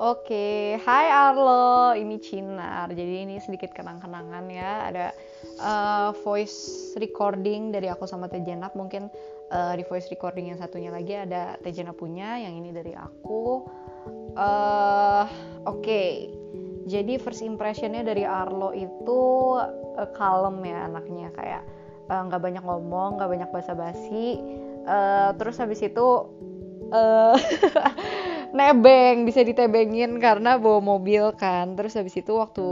Oke, hai Arlo, ini Cinar. Jadi ini sedikit kenang-kenangan ya. Ada uh, voice recording dari aku sama Tejenap. Mungkin uh, di voice recording yang satunya lagi ada Tejenap punya, yang ini dari aku. Uh, Oke, okay. jadi first impressionnya dari Arlo itu uh, kalem ya anaknya kayak nggak uh, banyak ngomong, nggak banyak basa-basi. Uh, terus habis itu uh, nebeng bisa ditebengin karena bawa mobil kan. Terus habis itu waktu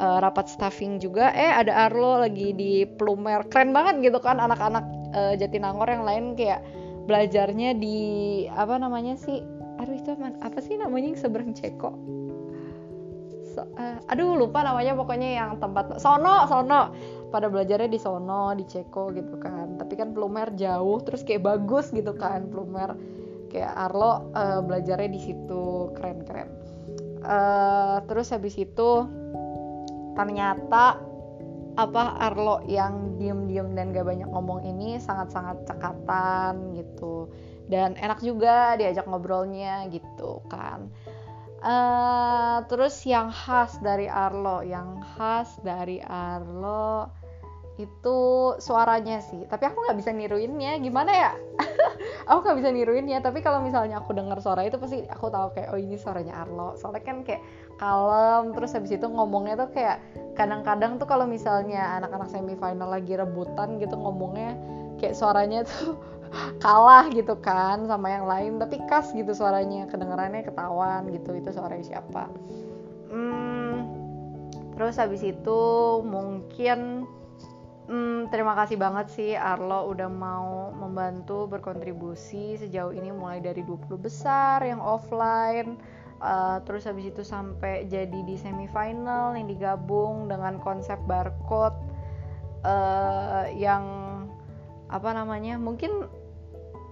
uh, rapat staffing juga eh ada Arlo lagi di Plumer. Keren banget gitu kan anak-anak uh, Jatinangor yang lain kayak belajarnya di apa namanya sih? Aduh itu apa, sih namanya yang seberang Ceko? So, uh, aduh lupa namanya pokoknya yang tempat. Sono sono. Pada belajarnya di sono di Ceko gitu kan. Tapi kan Plumer jauh terus kayak bagus gitu kan Plumer kayak Arlo uh, belajarnya di situ. Keren-keren. Uh, terus habis itu ternyata apa Arlo yang diem-diem dan gak banyak ngomong ini sangat-sangat cekatan gitu. Dan enak juga diajak ngobrolnya gitu kan. Uh, terus yang khas dari Arlo yang khas dari Arlo itu suaranya sih. Tapi aku nggak bisa niruinnya. Gimana ya aku nggak bisa niruinnya tapi kalau misalnya aku dengar suara itu pasti aku tahu kayak oh ini suaranya Arlo. Soalnya kan kayak kalem terus habis itu ngomongnya tuh kayak kadang-kadang tuh kalau misalnya anak-anak semifinal lagi rebutan gitu ngomongnya kayak suaranya tuh kalah gitu kan sama yang lain tapi khas gitu suaranya. Kedengarannya ketahuan gitu itu suaranya siapa. Hmm, terus habis itu mungkin Hmm, terima kasih banget sih Arlo udah mau membantu berkontribusi sejauh ini mulai dari 20 besar yang offline uh, terus habis itu sampai jadi di semifinal yang digabung dengan konsep barcode uh, yang apa namanya mungkin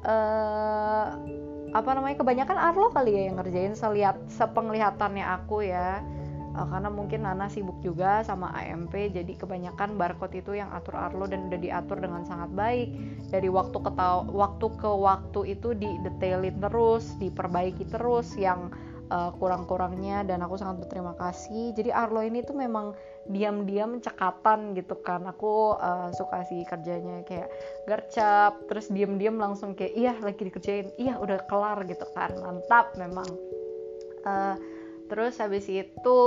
uh, apa namanya kebanyakan Arlo kali ya yang ngerjain selihat sepenglihatannya aku ya uh, karena mungkin Nana sibuk juga sama AMP jadi kebanyakan barcode itu yang atur Arlo dan udah diatur dengan sangat baik. Dari waktu ke waktu ke waktu itu didetailin terus diperbaiki terus yang uh, kurang-kurangnya dan aku sangat berterima kasih. Jadi Arlo ini tuh memang diam-diam cekatan gitu kan. Aku uh, suka sih kerjanya kayak gercep terus diam-diam langsung kayak iya lagi dikerjain. Iya udah kelar gitu kan. Mantap memang. Uh, terus habis itu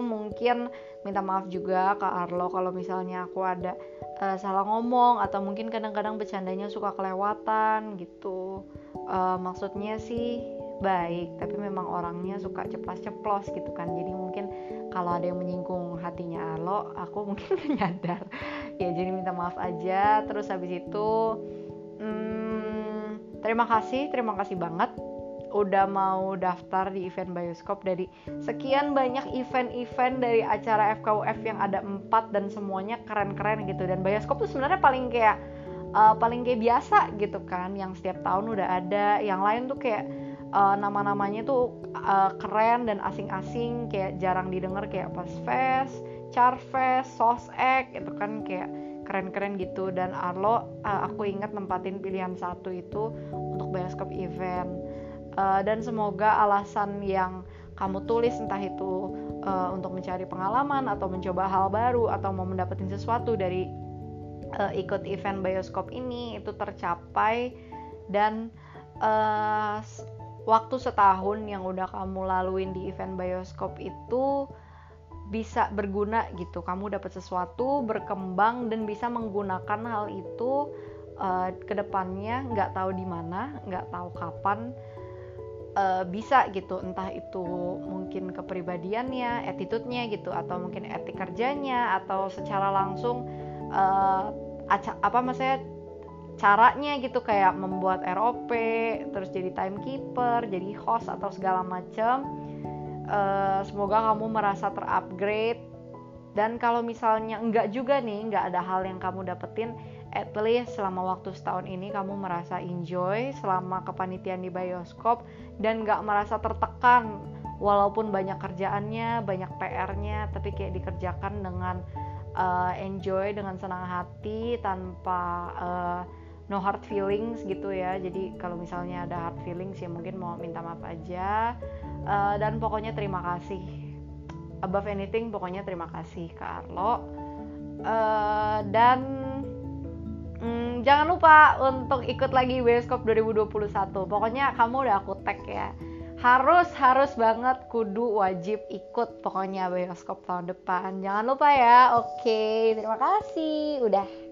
mungkin minta maaf juga ke Arlo kalau misalnya aku ada uh, salah ngomong atau mungkin kadang-kadang bercandanya suka kelewatan gitu. Uh, maksudnya sih baik tapi memang orangnya suka ceplas-ceplos gitu kan. Jadi mungkin kalau ada yang menyinggung hatinya Arlo aku mungkin nyadar ya jadi minta maaf aja. Terus habis itu hmm, terima kasih terima kasih banget udah mau daftar di event bioskop dari sekian banyak event-event dari acara FKUF yang ada empat dan semuanya keren-keren gitu. Dan bioskop tuh sebenarnya paling kayak uh, paling kayak biasa gitu kan. Yang setiap tahun udah ada. Yang lain tuh kayak uh, nama-namanya tuh uh, keren dan asing-asing. Kayak jarang didengar kayak pas fest, charfest, sosek itu kan. Kayak keren-keren gitu. Dan Arlo aku ingat nempatin pilihan satu itu untuk bioskop event uh, dan semoga alasan yang kamu tulis entah itu uh, untuk mencari pengalaman atau mencoba hal baru atau mau mendapatkan sesuatu dari uh, ikut event bioskop ini itu tercapai dan uh, waktu setahun yang udah kamu laluin di event bioskop itu bisa berguna gitu. Kamu dapat sesuatu berkembang dan bisa menggunakan hal itu uh, ke depannya nggak tahu di mana nggak tahu kapan uh, bisa gitu entah itu mungkin kepribadiannya, attitude-nya gitu atau mungkin etik kerjanya atau secara langsung uh, apa maksudnya caranya gitu kayak membuat ROP, terus jadi timekeeper, jadi host atau segala macam. Uh, semoga kamu merasa terupgrade dan kalau misalnya enggak juga nih, enggak ada hal yang kamu dapetin, at least selama waktu setahun ini kamu merasa enjoy selama kepanitiaan di bioskop dan gak merasa tertekan. Walaupun banyak kerjaannya, banyak PR-nya, tapi kayak dikerjakan dengan uh, enjoy, dengan senang hati, tanpa uh, no hard feelings gitu ya. Jadi kalau misalnya ada hard feelings ya mungkin mau minta maaf aja. Uh, dan pokoknya terima kasih. Above anything pokoknya terima kasih ke Arlo. Uh, dan Hmm, jangan lupa untuk ikut lagi Bioskop 2021. Pokoknya kamu udah aku tag ya. Harus harus banget kudu wajib ikut pokoknya Bioskop tahun depan. Jangan lupa ya. Oke, terima kasih. Udah.